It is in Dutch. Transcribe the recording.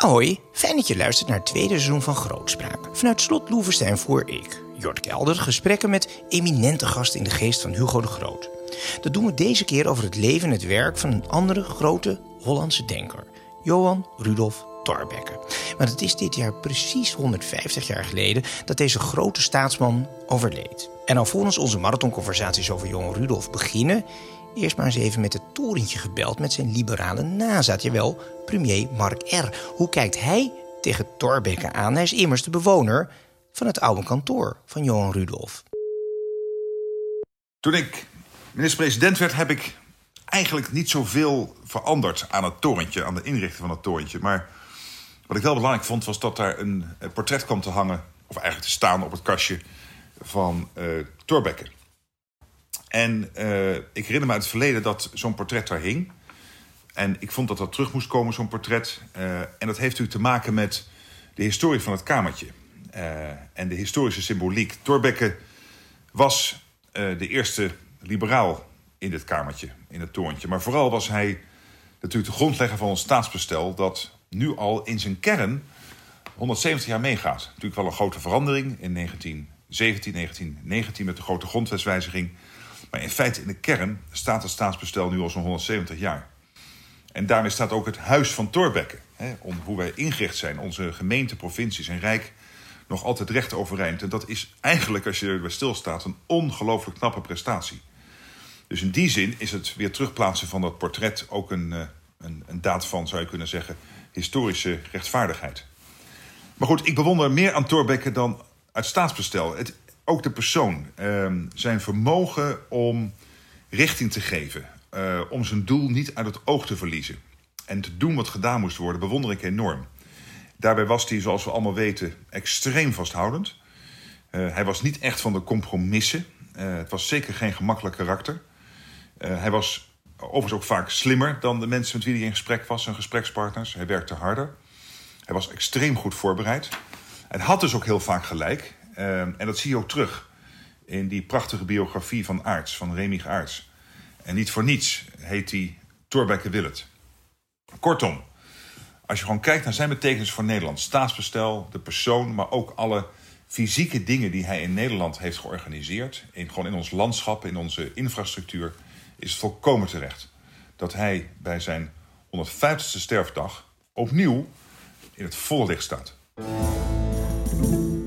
Hoi, fijn dat je luistert naar het tweede seizoen van Grootspraak. Vanuit Slot Loevestein voer ik, Jort Kelder, gesprekken met eminente gasten in de geest van Hugo de Groot. Dat doen we deze keer over het leven en het werk van een andere grote Hollandse denker, Johan Rudolf Thorbecke. Want het is dit jaar precies 150 jaar geleden dat deze grote staatsman overleed. En alvorens onze marathonconversaties over Johan Rudolf beginnen, eerst maar eens even met het torentje gebeld met zijn liberale nazaat. Jawel, premier Mark R. Hoe kijkt hij tegen Thorbecke aan? Hij is immers de bewoner van het oude kantoor van Johan Rudolf. Toen ik minister-president werd, heb ik eigenlijk niet zoveel veranderd aan het torentje, aan de inrichting van het torentje. Maar wat ik wel belangrijk vond, was dat daar een portret kwam te hangen, of eigenlijk te staan op het kastje van uh, Thorbecke. En uh, ik herinner me uit het verleden dat zo'n portret daar hing. En ik vond dat dat terug moest komen, zo'n portret. Uh, en dat heeft natuurlijk te maken met de historie van het kamertje. En de historische symboliek. Thorbecke was de eerste liberaal in dit kamertje, in het torentje. Maar vooral was hij natuurlijk de grondlegger van ons staatsbestel... dat nu al in zijn kern 170 jaar meegaat. Natuurlijk wel een grote verandering in 1917, 1919 met de grote grondwetswijziging... Maar in feite, in de kern, staat het staatsbestel nu al zo'n 170 jaar. En daarmee staat ook het Huis van Thorbecke. Hè, om hoe wij ingericht zijn, onze gemeente, provincies en rijk, nog altijd recht overeind. En dat is eigenlijk, als je erbij stilstaat, een ongelooflijk knappe prestatie. Dus in die zin is het weer terugplaatsen van dat portret ook een, een, een daad van, zou je kunnen zeggen, historische rechtvaardigheid. Maar goed, ik bewonder meer aan Thorbecke dan uit staatsbestel. Het, ook de persoon, uh, zijn vermogen om richting te geven, uh, om zijn doel niet uit het oog te verliezen en te doen wat gedaan moest worden, bewonder ik enorm. Daarbij was hij, zoals we allemaal weten, extreem vasthoudend. Uh, hij was niet echt van de compromissen. Uh, het was zeker geen gemakkelijk karakter. hij was overigens ook vaak slimmer dan de mensen met wie hij in gesprek was, zijn gesprekspartners. Hij werkte harder. Hij was extreem goed voorbereid. Hij had dus ook heel vaak gelijk. Uh, en dat zie je ook terug in die prachtige biografie van Aarts, van Remig Aarts. En niet voor niets heet hij Thorbecke Willet. Kortom, als je gewoon kijkt naar zijn betekenis voor Nederland, staatsbestel, de persoon, maar ook alle fysieke dingen die hij in Nederland heeft georganiseerd, in, gewoon in ons landschap, in onze infrastructuur, is het volkomen terecht dat hij bij zijn 150ste sterfdag opnieuw in het volle licht staat. thank you